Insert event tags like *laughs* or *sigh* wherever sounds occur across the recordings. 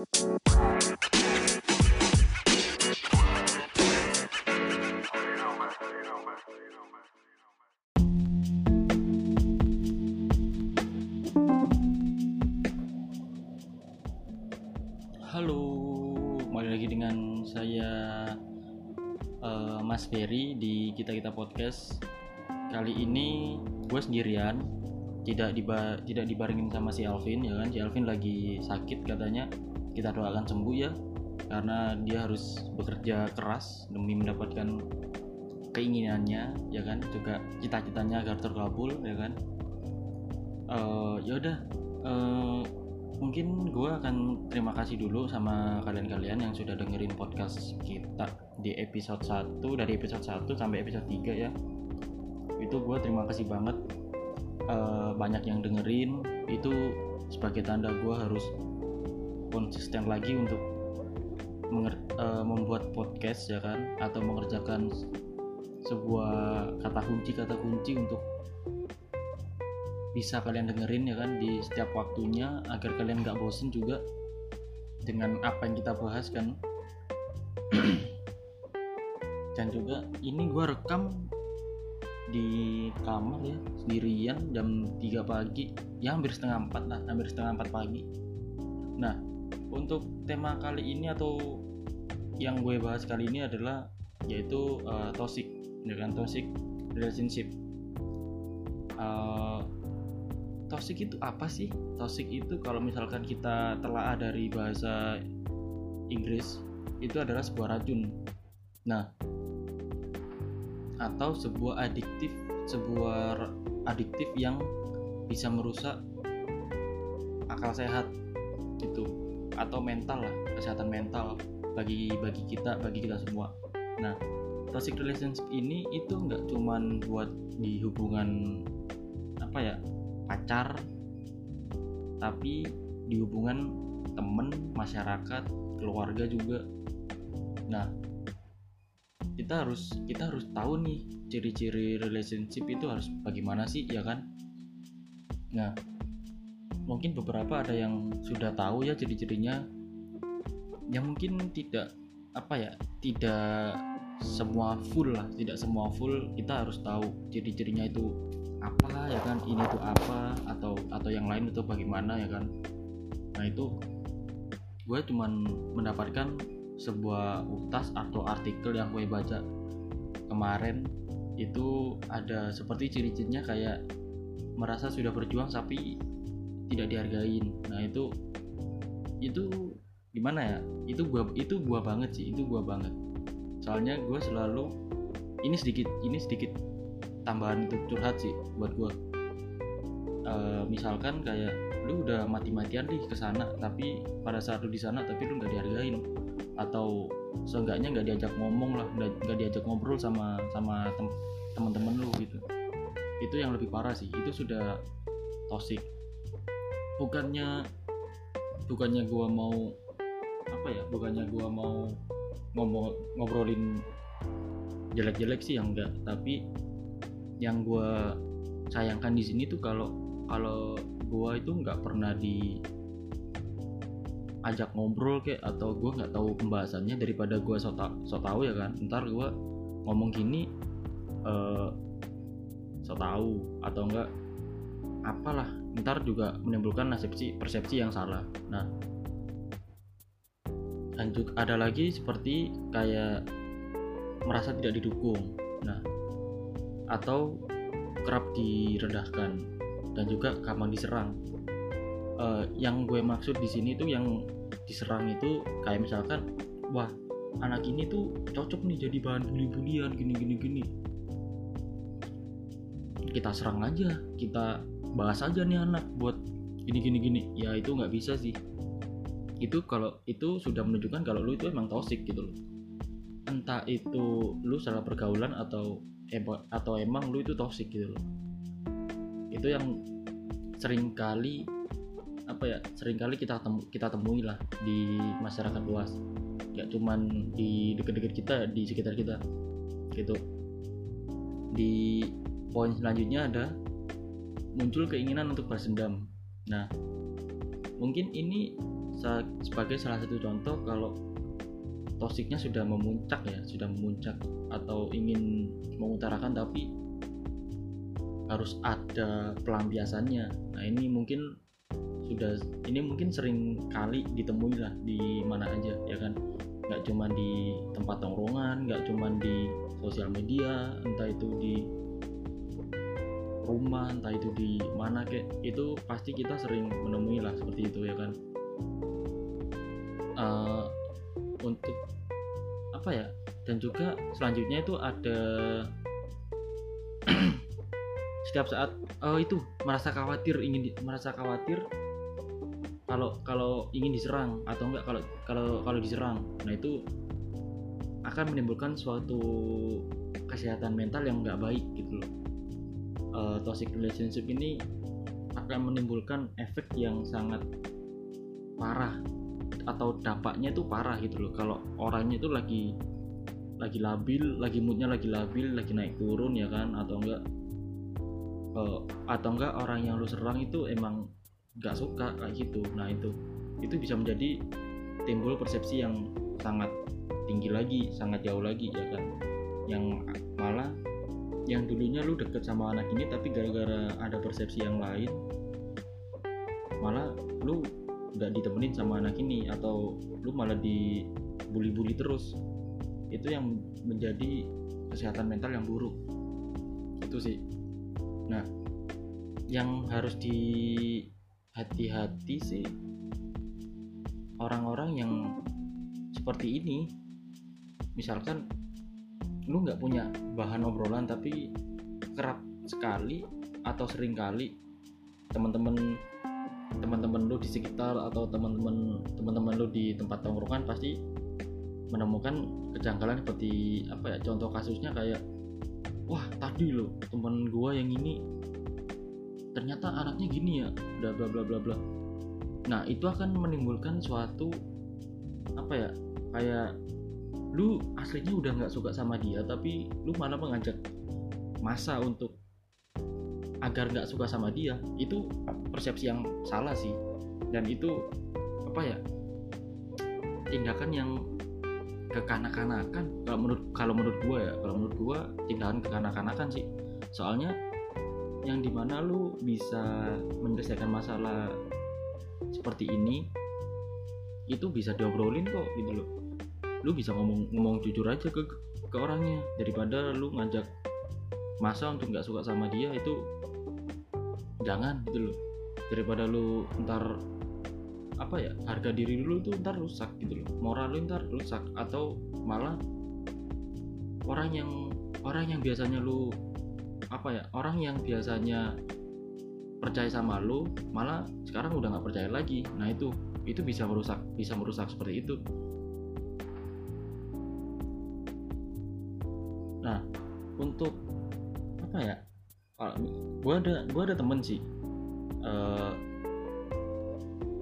Halo, kembali lagi dengan saya eh, Mas Ferry di Kita Kita Podcast. Kali ini gue sendirian, tidak diba tidak dibarengin sama si Alvin ya kan. Si Alvin lagi sakit katanya. Kita doakan sembuh ya, karena dia harus bekerja keras demi mendapatkan keinginannya ya kan, juga cita-citanya agar terkabul ya kan. Eh, ya udah. eh, mungkin gue akan terima kasih dulu sama kalian-kalian yang sudah dengerin podcast kita di episode 1 dari episode 1 sampai episode 3 ya. Itu gue terima kasih banget. Eh, banyak yang dengerin. Itu sebagai tanda gue harus konsisten lagi untuk eh, membuat podcast ya kan? Atau mengerjakan sebuah kata kunci kata kunci untuk bisa kalian dengerin ya kan? Di setiap waktunya agar kalian nggak bosen juga dengan apa yang kita bahas kan? *clears throat* Dan juga ini gua rekam di kamar ya sendirian jam 3 pagi. Ya hampir setengah empat lah hampir setengah empat pagi untuk tema kali ini atau yang gue bahas kali ini adalah yaitu uh, toxic kan toxic relationship Uh, toxic itu apa sih? Toxic itu kalau misalkan kita telaah dari bahasa Inggris itu adalah sebuah racun. Nah, atau sebuah adiktif, sebuah adiktif yang bisa merusak akal sehat gitu atau mental lah, kesehatan mental bagi bagi kita, bagi kita semua. Nah, toxic relationship ini itu nggak cuman buat di hubungan apa ya pacar tapi di hubungan temen masyarakat keluarga juga nah kita harus kita harus tahu nih ciri-ciri relationship itu harus bagaimana sih ya kan nah mungkin beberapa ada yang sudah tahu ya ciri-cirinya. Yang mungkin tidak apa ya tidak semua full lah tidak semua full. Kita harus tahu ciri-cirinya itu apa ya kan? Ini tuh apa atau atau yang lain itu bagaimana ya kan? Nah itu gue cuman mendapatkan sebuah utas atau artikel yang gue baca kemarin. Itu ada seperti ciri-cirinya kayak merasa sudah berjuang tapi tidak dihargain. Nah itu itu gimana ya? Itu gua itu gua banget sih itu gua banget. Soalnya gue selalu ini sedikit ini sedikit tambahan untuk curhat sih buat gue misalkan kayak lu udah mati-matian nih ke sana tapi pada saat lu di sana tapi lu nggak dihargain. Atau seenggaknya nggak diajak ngomong lah nggak diajak ngobrol sama sama tem- teman-teman lu gitu. Itu yang lebih parah sih itu sudah toxic bukannya bukannya gua mau apa ya bukannya gua mau ngomong ngobrolin jelek-jelek sih yang enggak. Tapi yang gua sayangkan di sini tuh kalau kalau gua itu nggak pernah di ajak ngobrol kayak atau gua nggak tahu pembahasannya daripada gua so, ta- so tahu ya kan. Ntar gua ngomong gini eh so tahu atau enggak apalah ntar juga menimbulkan persepsi persepsi yang salah. Nah dan juga ada lagi seperti kayak merasa tidak didukung nah atau kerap direndahkan dan juga gampang diserang. Eh, yang gue maksud di sini tuh yang diserang itu kayak misalkan wah anak ini tuh cocok nih jadi bahan bully-bulian gini gini gini kita serang aja kita bahas aja nih anak buat gini gini gini. Ya itu nggak bisa sih. Itu kalau itu sudah menunjukkan kalau lu itu emang toxic gitu loh. Entah itu lu salah pergaulan atau atau emang lu itu toxic gitu loh. Itu yang sering kali apa ya sering kali kita temu, kita temui lah di masyarakat luas. Gak cuman di deket-deket kita di sekitar kita. Gitu. Di poin selanjutnya ada muncul keinginan untuk balas dendam. Nah mungkin ini sebagai salah satu contoh kalau tosiknya sudah memuncak ya sudah memuncak atau ingin mengutarakan tapi harus ada pelampiasannya. Nah ini mungkin sudah ini mungkin sering kali ditemui lah di mana aja ya kan? Nggak cuma di tempat tongkrongan nggak cuma di sosial media entah itu di rumah entah itu di mana kayak itu pasti kita sering menemui lah seperti itu ya kan? Uh, untuk apa ya? Dan juga selanjutnya itu ada *clears throat* setiap saat uh, itu merasa khawatir ingin di, merasa khawatir kalau kalau ingin diserang atau enggak kalau kalau kalau diserang. Nah itu akan menimbulkan suatu kesehatan mental yang nggak baik gitu loh uh, toxic relationship ini akan menimbulkan efek yang sangat parah atau dampaknya itu parah gitu loh. Kalau orangnya itu lagi lagi labil lagi moodnya lagi labil lagi naik turun ya kan? Atau enggak uh, atau enggak orang yang lu serang itu emang nggak suka kayak gitu. Nah itu itu bisa menjadi timbul persepsi yang sangat tinggi lagi sangat jauh lagi ya kan? Yang malah yang dulunya lu deket sama anak ini tapi gara-gara ada persepsi yang lain malah lu nggak ditemenin sama anak ini atau lu malah dibully-bully terus. Itu yang menjadi kesehatan mental yang buruk. Itu sih. Nah yang harus di hati-hati sih orang-orang yang seperti ini. Misalkan lu nggak punya bahan obrolan tapi kerap sekali atau sering kali teman-teman teman-teman lu di sekitar atau teman-teman teman-teman lu di tempat tongkrongan pasti menemukan kejanggalan seperti apa ya contoh kasusnya kayak wah tadi lo teman gua yang ini ternyata anaknya gini ya bla bla bla bla bla. Nah itu akan menimbulkan suatu apa ya kayak lu aslinya udah nggak suka sama dia tapi lu malah mengajak masa untuk agar nggak suka sama dia itu persepsi yang salah sih. Dan itu apa ya tindakan yang kekanak-kanakan. Kalau menurut kalau menurut gua ya kalau menurut gua tindakan kekanak-kanakan sih. Soalnya yang di mana lu bisa menyelesaikan masalah seperti ini itu bisa diobrolin kok gitu loh lu bisa ngomong ngomong jujur aja ke ke orangnya. Daripada lu ngajak masa untuk nggak suka sama dia itu jangan gitu loh. Daripada lu ntar apa ya harga diri dulu tuh ntar rusak gitu loh. Moral lu ntar rusak atau malah orang yang orang yang biasanya lu apa ya orang yang biasanya percaya sama lu malah sekarang udah nggak percaya lagi. Nah itu itu bisa merusak bisa merusak seperti itu untuk apa ya gue ada gue ada temen sih uh,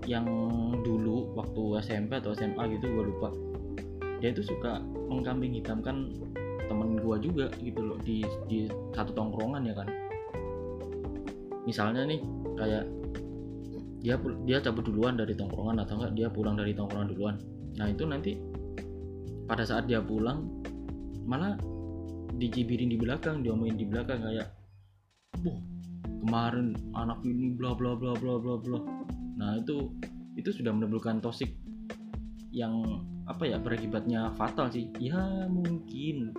yang dulu waktu SMP atau SMA gitu gue lupa. Dia itu suka mengkambing hitamkan temen gue juga gitu loh di di satu tongkrongan ya kan. Misalnya nih kayak dia dia cabut duluan dari tongkrongan atau enggak dia pulang dari tongkrongan duluan. Nah itu nanti pada saat dia pulang malah dijibirin di belakang diomongin di belakang kayak wah kemarin anak ini bla bla bla bla bla bla. Nah itu itu sudah menimbulkan toxic yang apa ya berakibatnya fatal sih. Ya mungkin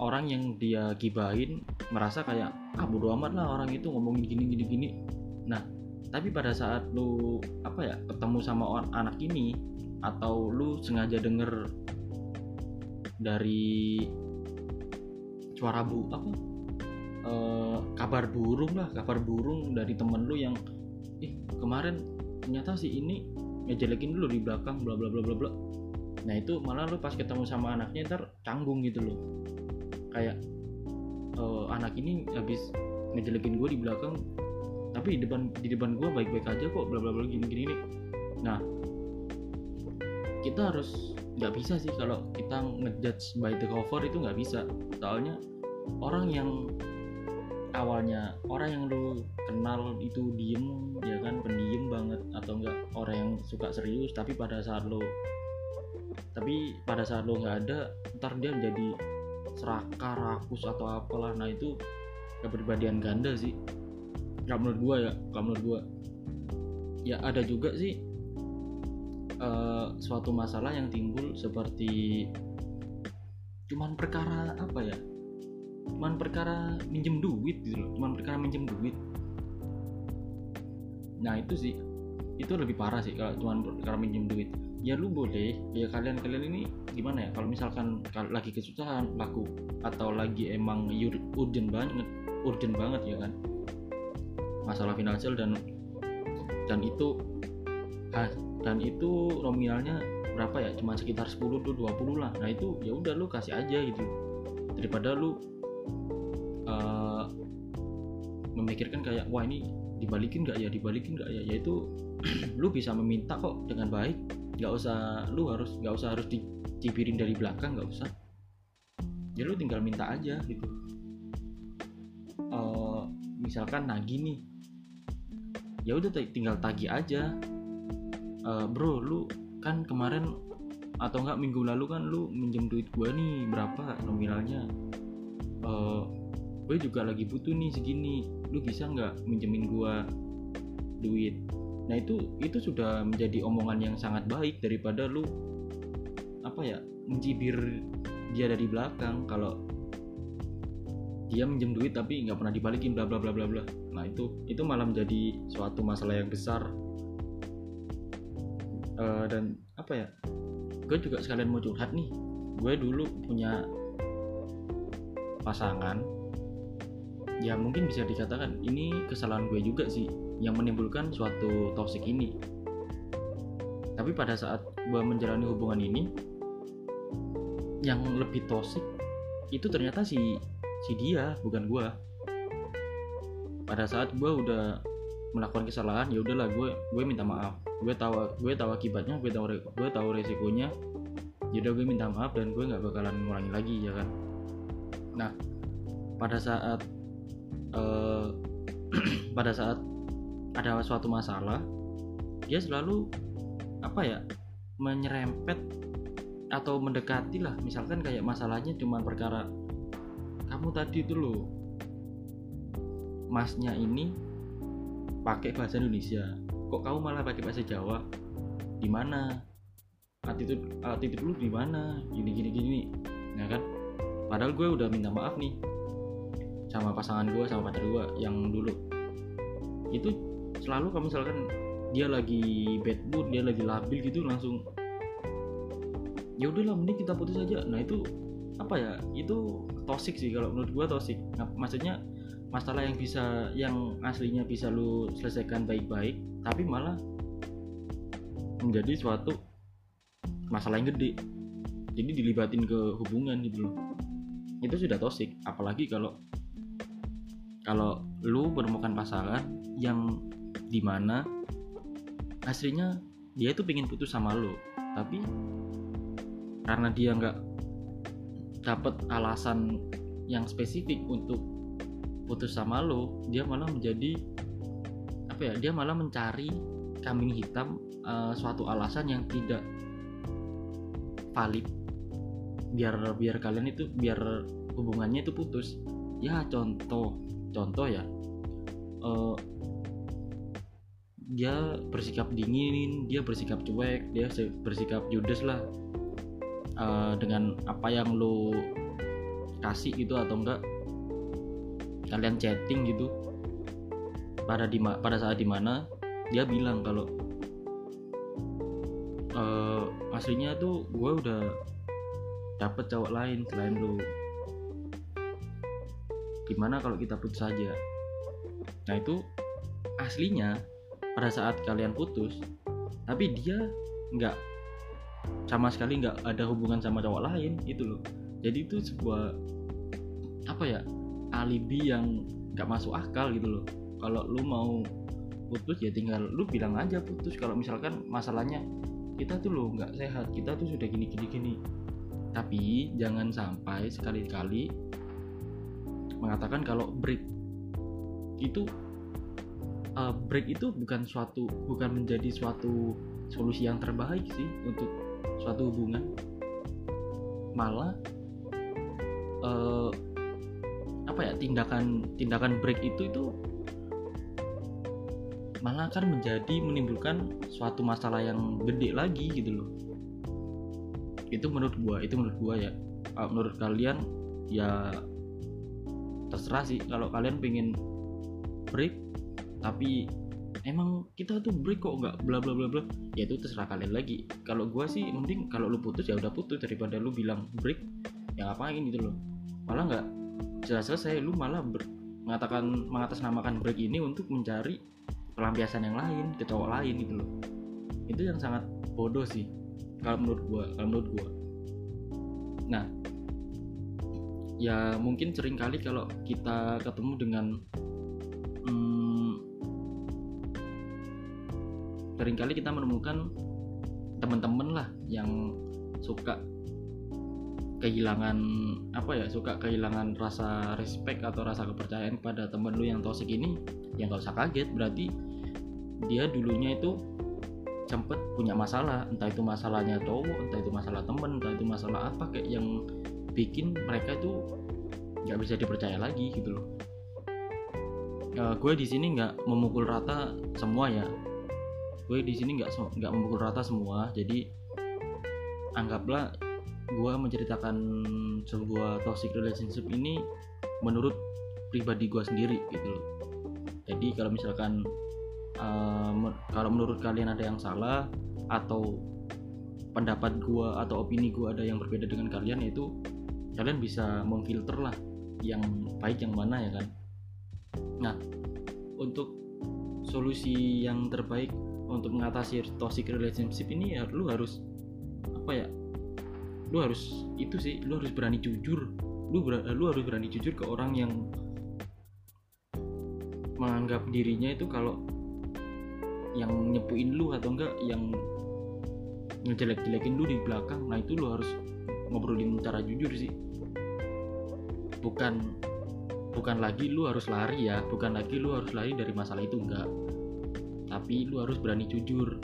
orang yang dia gibahin merasa kayak ah bodo amat lah orang itu ngomongin gini gini gini. Nah tapi pada saat lu apa ya ketemu sama anak ini atau lu sengaja denger dari suara bu apa e, kabar burung lah kabar burung dari temen lu yang ih kemarin ternyata si ini ngejelekin dulu di belakang bla bla bla bla bla. Nah itu malah lu pas ketemu sama anaknya ntar canggung gitu loh. Kayak e, anak ini habis ngejelekin gue di belakang tapi di depan di depan gue baik-baik aja kok bla bla bla gini gini nih nah kita harus nggak bisa sih kalau kita ngejudge by the cover itu nggak bisa. Soalnya orang yang awalnya orang yang lu kenal itu diem ya kan? Pendiam banget atau enggak orang yang suka serius tapi pada saat lo tapi pada saat lo nggak ada ntar dia menjadi serakah rakus atau apalah. Nah itu kepribadian ganda sih. Nggak menurut gua ya nggak menurut gua. Ya ada juga sih uh, suatu masalah yang timbul seperti cuman perkara apa ya? Cuman perkara minjem duit gitu loh cuman perkara minjem duit. Nah itu sih itu lebih parah sih kalau cuman perkara minjem duit. Ya lu boleh ya kalian kalian ini gimana ya? Kalau misalkan lagi kesusahan laku atau lagi emang urgent banget urgent banget ya kan? Masalah finansial dan dan itu dan itu nominalnya berapa ya? Cuma sekitar 10 tuh 20 lah. Nah itu ya udah lu kasih aja gitu. Daripada lu uh, memikirkan kayak wah ini dibalikin gak ya? Dibalikin gak ya? Yaitu *clears throat* lu bisa meminta kok dengan baik. Nggak usah lu harus nggak usah harus dicipirin dari belakang nggak usah. Ya lu tinggal minta aja gitu. Uh, misalkan nagi nih. Ya udah tinggal tagi aja uh, bro lu kan kemarin atau enggak minggu lalu kan lu minjem duit gue nih berapa nominalnya? Uh, gue juga lagi butuh nih segini lu bisa nggak minjemin gue duit? Nah itu itu sudah menjadi omongan yang sangat baik daripada lu apa ya mencibir dia dari belakang kalau dia minjem duit tapi nggak pernah dibalikin bla bla bla bla bla. Nah itu itu malah menjadi suatu masalah yang besar uh, dan apa ya? Gue juga sekalian mau curhat nih. Gue dulu punya pasangan. Ya mungkin bisa dikatakan ini kesalahan gue juga sih yang menimbulkan suatu toxic ini. Tapi pada saat gue menjalani hubungan ini yang lebih toxic itu ternyata si si dia bukan gue pada saat gue udah melakukan kesalahan ya udahlah gue gue minta maaf gue tahu gue tahu akibatnya gue tahu gue tahu resikonya. Jadi gue minta maaf dan gue nggak bakalan ngulangi lagi ya kan? Nah pada saat uh, *clears throat* pada saat ada suatu masalah dia selalu apa ya menyerempet atau mendekati lah misalkan kayak masalahnya cuma perkara kamu tadi itu loh masnya ini pakai bahasa Indonesia kok kamu malah pakai bahasa Jawa? Di mana attitude attitude lu di mana gini gini gini. Ya kan? Padahal gue udah minta maaf nih sama pasangan gue sama pacar gue yang dulu. Itu selalu kalau misalkan dia lagi bad mood dia lagi labil gitu langsung ya udahlah mending kita putus aja. Nah itu apa ya? Itu toxic sih kalau menurut gue toxic. Nah, maksudnya masalah yang bisa yang aslinya bisa lu selesaikan baik-baik tapi malah menjadi suatu masalah yang gede. Jadi dilibatin ke hubungan gitu loh. Itu sudah toxic. Apalagi kalau kalau lu menemukan pasangan yang di mana aslinya dia itu pengen putus sama lo tapi karena dia nggak dapat alasan yang spesifik untuk putus sama lo dia malah menjadi apa ya dia malah mencari kambing hitam uh, suatu alasan yang tidak valid. Biar biar kalian itu biar hubungannya itu putus. Ya contoh contoh ya. Uh, dia bersikap dingin dia bersikap cuek dia bersikap judes lah. Uh, dengan apa yang lo kasih gitu atau enggak. Kalian chatting gitu pada di pada saat di mana dia bilang kalau uh, aslinya tuh gue udah dapet cowok lain selain lu. Gimana kalau kita putus saja nah itu aslinya pada saat kalian putus tapi dia nggak sama sekali nggak ada hubungan sama cowok lain itu loh. Jadi itu sebuah apa ya alibi yang nggak masuk akal gitu loh kalau lu mau putus ya tinggal lu bilang aja putus. Kalau misalkan masalahnya kita tuh lo nggak sehat kita tuh sudah gini gini gini. Tapi jangan sampai sekali-kali mengatakan kalau break itu uh, break itu bukan suatu bukan menjadi suatu solusi yang terbaik sih untuk suatu hubungan. Malah uh, apa ya tindakan tindakan break itu itu malah akan menjadi menimbulkan suatu masalah yang gede lagi gitu loh. Itu menurut gua itu menurut gua ya. Menurut kalian ya terserah sih. Kalau kalian pengen break tapi emang kita tuh break kok nggak bla bla bla bla ya itu terserah kalian lagi. Kalau gua sih mending kalau lu putus ya udah putus. Daripada lu bilang break ya ngapain gitu loh. Malah nggak jelas selesai lu malah mengatakan mengatasnamakan break ini untuk mencari pelampiasan yang lain ke cowok lain gitu loh. Itu yang sangat bodoh sih kalau menurut gua kalau menurut gua. Nah ya mungkin sering kali kalau kita ketemu dengan hmm, sering kali kita menemukan teman-teman lah yang suka kehilangan apa ya suka kehilangan rasa respect atau rasa kepercayaan pada temen lu yang toxic ini ya nggak usah kaget. Berarti dia dulunya itu sempet punya masalah entah itu masalahnya cowok entah itu masalah temen entah itu masalah apa kayak yang bikin mereka itu nggak bisa dipercaya lagi gitu loh. Uh, gue di sini nggak memukul rata semua ya. Gue di sini nggak nggak memukul rata semua jadi anggaplah gue menceritakan sebuah toxic relationship ini menurut pribadi gue sendiri gitu loh. Jadi kalau misalkan uh, kalau menurut kalian ada yang salah atau pendapat gua atau opini gua ada yang berbeda dengan kalian itu kalian bisa memfilter lah yang baik yang mana ya kan? Nah untuk solusi yang terbaik untuk mengatasi toxic relationship ini ya lu harus apa ya lu harus itu sih lu harus berani jujur. Lu ber, lu harus berani jujur ke orang yang menganggap dirinya itu kalau yang nyepuin lu atau enggak yang ngejelek-jelekin lu di belakang. Nah itu lu harus ngobrolin cara jujur sih. Bukan bukan lagi lu harus lari ya. Bukan lagi lu harus lari dari masalah itu enggak. Tapi lu harus berani jujur.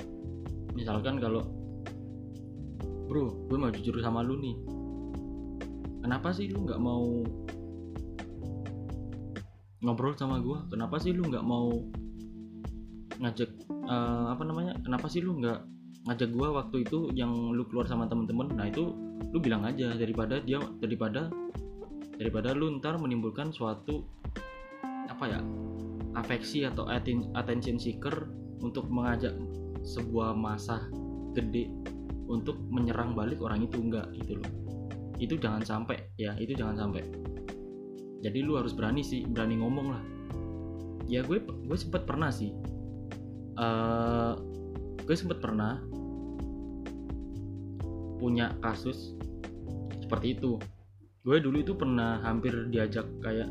Misalkan kalau bro gue mau jujur sama lu nih. Kenapa sih lu nggak mau ngobrol sama gue kenapa sih lu nggak mau ngajak uh, apa namanya? Kenapa sih lu nggak ngajak gua waktu itu yang lu keluar sama temen-temen? Nah itu lu bilang aja daripada dia daripada daripada lu ntar menimbulkan suatu apa ya afeksi atau attention seeker untuk mengajak sebuah masa gede untuk menyerang balik orang itu. Enggak gitu loh. Itu jangan sampai ya itu jangan sampai. Jadi lu harus berani sih berani ngomong lah. Ya gue gue sempet pernah sih uh, gue sempet pernah punya kasus seperti itu. Gue dulu itu pernah hampir diajak kayak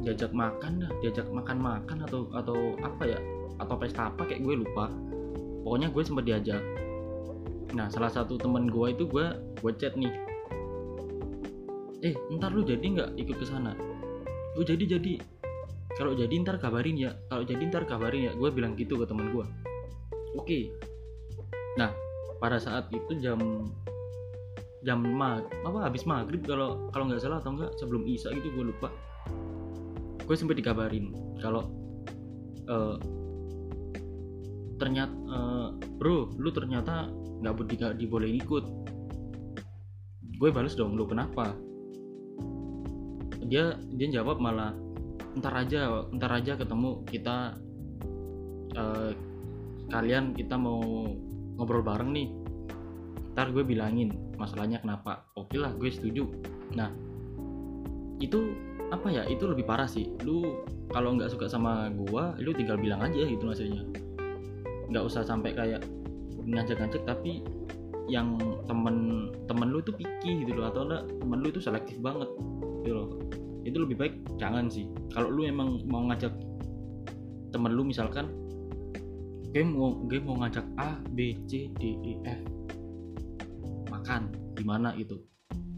diajak makan dah diajak makan makan atau atau apa ya atau pesta apa kayak gue lupa. Pokoknya gue sempet diajak. Nah salah satu temen gue itu gue gue chat nih. Eh ntar lu jadi nggak ikut ke sana? Lu jadi jadi kalau jadi ntar kabarin ya kalau jadi ntar kabarin ya. Gue bilang gitu ke teman gue oke. Nah pada saat itu jam jam mag apa habis maghrib kalau kalau nggak salah atau enggak sebelum isya gitu gue lupa. Gue sempat dikabarin kalau uh, ternyata uh, bro lu ternyata nggak boleh dibolehin ikut. Gue balas dong lu kenapa? Dia dia jawab malah ntar aja ntar aja ketemu kita uh, kalian kita mau ngobrol bareng nih. Ntar gue bilangin masalahnya kenapa. Oke lah gue setuju. Nah itu apa ya? Itu lebih parah sih. Lu kalau nggak suka sama gue lu tinggal bilang aja gitu maksudnya. Nggak usah sampai kayak ngajak-ngajak tapi yang temen temen lu itu picky gitu loh. Atau enggak temen lu itu selektif banget gitu loh itu lebih baik jangan sih. Kalau lu emang mau ngajak temen lu misalkan gue mau gue mau ngajak A B C D E F. Makan di mana gitu.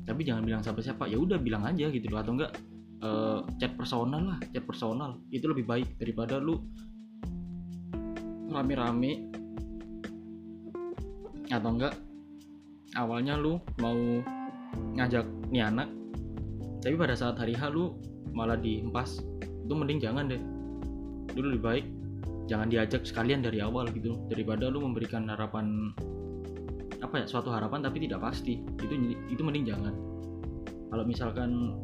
Tapi jangan bilang siapa siapa ya udah bilang aja gitu loh. Atau enggak uh, chat personal lah chat personal. Itu lebih baik daripada lu rame-rame. Atau enggak awalnya lu mau ngajak nih anak tapi pada saat hari H lu malah diempas itu mending jangan deh. Dulu lebih baik jangan diajak sekalian dari awal gitu. Daripada lu memberikan harapan apa ya suatu harapan tapi tidak pasti. Itu itu mending jangan. Kalau misalkan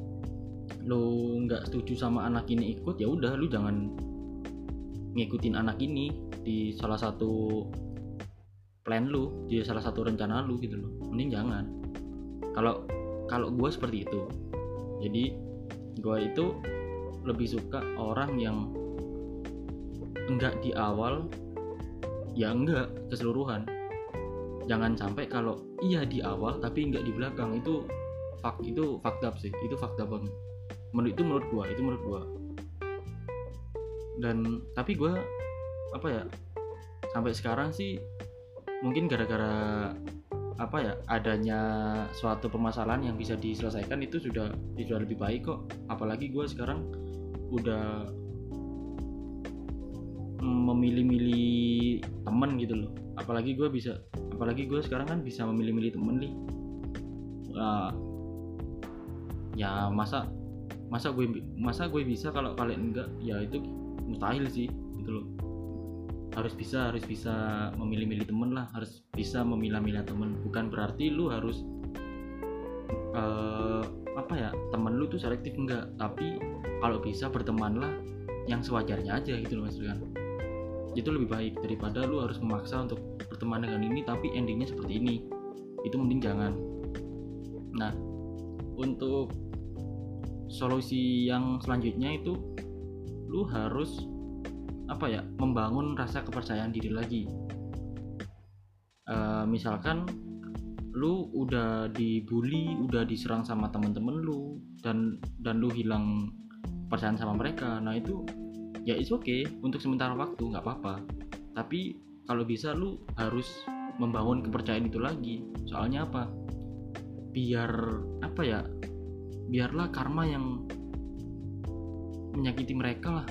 lu nggak setuju sama anak ini ikut ya udah lu jangan ngikutin anak ini di salah satu plan lu di salah satu rencana lu gitu loh. Mending jangan. Kalau kalau gue seperti itu jadi gue itu lebih suka orang yang enggak di awal ya enggak keseluruhan. Jangan sampai kalau iya di awal tapi enggak di belakang itu fak itu fakta sih itu fakta banget. Menurut itu menurut gua itu menurut gua. Dan tapi gua apa ya sampai sekarang sih mungkin gara-gara apa ya adanya suatu permasalahan yang bisa diselesaikan itu sudah sudah lebih baik kok. Apalagi gue sekarang udah memilih-milih temen gitu loh. Apalagi gue bisa apalagi gue sekarang kan bisa memilih-milih temen nih. Uh, ya masa masa gue masa gue bisa kalau kalian enggak ya itu mustahil sih gitu loh harus bisa harus bisa memilih-milih temen lah harus bisa memilah-milah temen. Bukan berarti lu harus uh, apa ya temen lu tuh selektif enggak. Tapi kalau bisa bertemanlah yang sewajarnya aja gitu loh maksudnya. Itu lebih baik daripada lu harus memaksa untuk berteman dengan ini tapi endingnya seperti ini. Itu mending jangan. Nah untuk solusi yang selanjutnya itu lu harus apa ya membangun rasa kepercayaan diri lagi. Uh, misalkan lu udah dibully udah diserang sama temen-temen lu dan dan lu hilang percaya sama mereka nah itu ya it's okay untuk sementara waktu nggak apa-apa. Tapi kalau bisa lu harus membangun kepercayaan itu lagi. Soalnya apa? Biar apa ya biarlah karma yang menyakiti mereka lah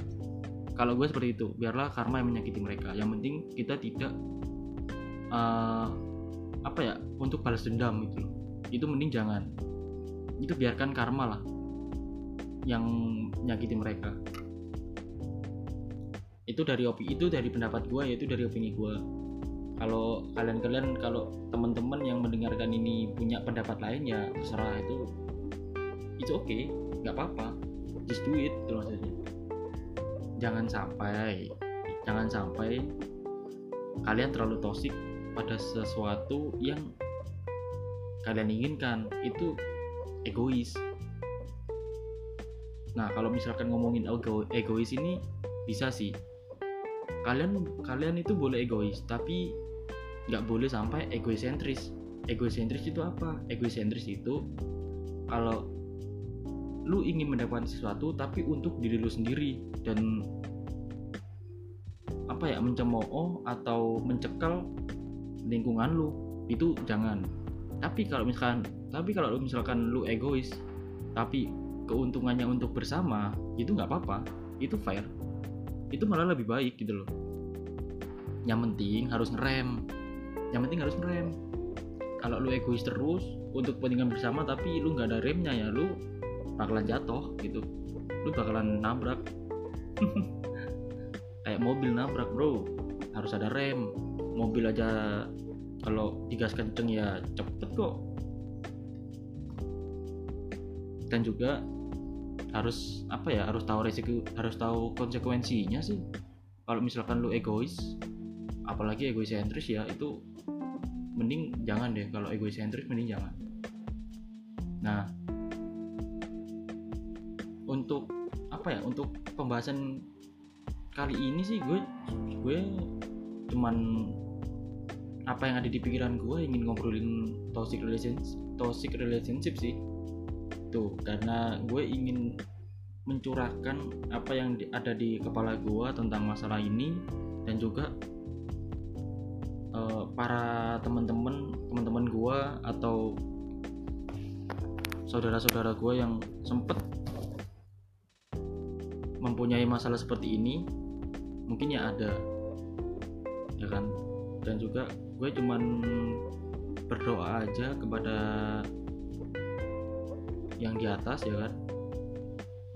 kalau gue seperti itu biarlah karma yang menyakiti mereka. Yang penting kita tidak uh, apa ya untuk balas dendam loh. Itu mending jangan. Itu biarkan karma lah yang menyakiti mereka. Itu dari opini itu dari pendapat gue yaitu dari opini gue kalau kalian-kalian kalau teman-teman yang mendengarkan ini punya pendapat lain ya terserah. Itu itu oke okay, nggak apa-apa. Just do it itu maksudnya jangan sampai jangan sampai kalian terlalu toxic pada sesuatu yang kalian inginkan. Itu egois. Nah kalau misalkan ngomongin ego egois ini bisa sih. Kalian kalian itu boleh egois tapi nggak boleh sampai egosentris egosentris itu apa? Egosentris itu kalau lu ingin mendapatkan sesuatu tapi untuk diri lu sendiri dan apa ya mencemooh atau mencekal lingkungan lu itu jangan. Tapi kalau misalkan tapi kalau lu misalkan lu egois tapi keuntungannya untuk bersama itu nggak apa-apa. Itu fair. Itu malah lebih baik gitu loh. Yang penting harus ngerem. Yang penting harus ngerem. Kalau lu egois terus untuk kepentingan bersama tapi lu nggak ada remnya ya lu bakalan jatuh gitu. Lu bakalan nabrak. *laughs* Kayak mobil nabrak bro. Harus ada rem. Mobil aja kalau digas kenceng ya cepet kok. Dan juga harus apa ya harus tahu resiko harus tahu konsekuensinya sih. Kalau misalkan lu egois apalagi egoisentris ya itu mending jangan deh. Kalau egoisentris mending jangan. Nah apa ya untuk pembahasan kali ini sih gue gue cuman apa yang ada di pikiran gue ingin ngobrolin toxic relationship toxic relationship sih. Tuh karena gue ingin mencurahkan apa yang ada di kepala gue tentang masalah ini dan juga uh, para teman-teman teman-teman gue atau saudara-saudara gue yang sempet mempunyai masalah seperti ini mungkin ya ada. Ya kan? Dan juga gue cuman berdoa aja kepada yang di atas ya kan?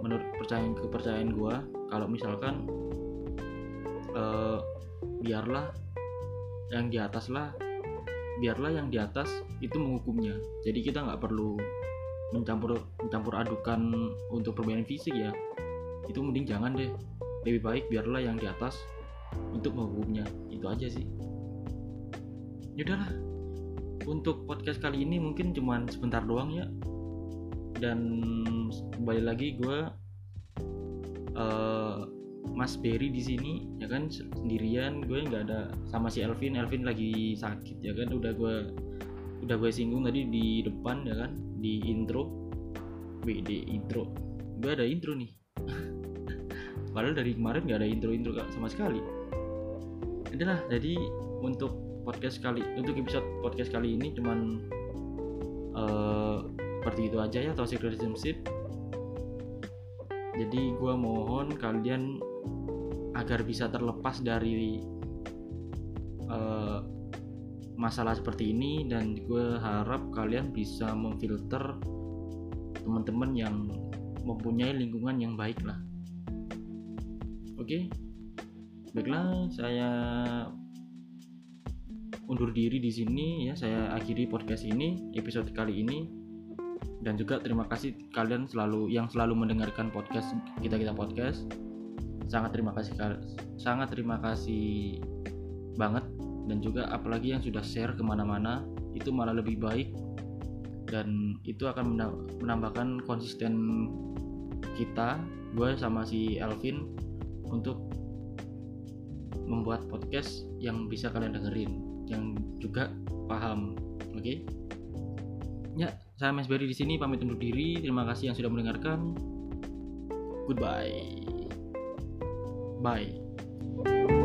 Menurut percayaan kepercayaan gue kalau misalkan eh, biarlah yang di atas lah biarlah yang di atas itu menghukumnya. Jadi kita nggak perlu mencampur mencampur adukan untuk permainan fisik ya itu mending jangan deh. Lebih baik biarlah yang di atas untuk menghukumnya itu aja sih. Yaudahlah untuk podcast kali ini mungkin cuman sebentar doang ya. Dan kembali lagi gue uh, Mas Berry di sini ya kan? Sendirian. Gue nggak ada sama si Elvin. Elvin lagi sakit ya kan? Udah gue udah gue singgung tadi di depan ya kan? Di intro. WD intro. Gue ada intro nih padahal dari kemarin nggak ada intro-intro sama sekali. Adalah jadi untuk podcast kali untuk episode podcast kali ini cuman uh, seperti itu aja ya toxic relationship jadi gue mohon kalian agar bisa terlepas dari uh, masalah seperti ini dan gue harap kalian bisa memfilter teman-teman yang mempunyai lingkungan yang baik lah oke. Okay? baiklah saya undur diri di sini ya. Saya akhiri podcast ini episode kali ini. Dan juga terima kasih kalian selalu yang selalu mendengarkan podcast kita kita podcast. Sangat terima kasih sangat terima kasih banget. Dan juga apalagi yang sudah share ke mana-mana itu malah lebih baik. Dan itu akan menambahkan konsisten kita gue sama si Elvin untuk membuat podcast yang bisa kalian dengerin yang juga paham oke? Okay? ya saya Mas Berry di sini pamit undur diri. Terima kasih yang sudah mendengarkan. Goodbye. Bye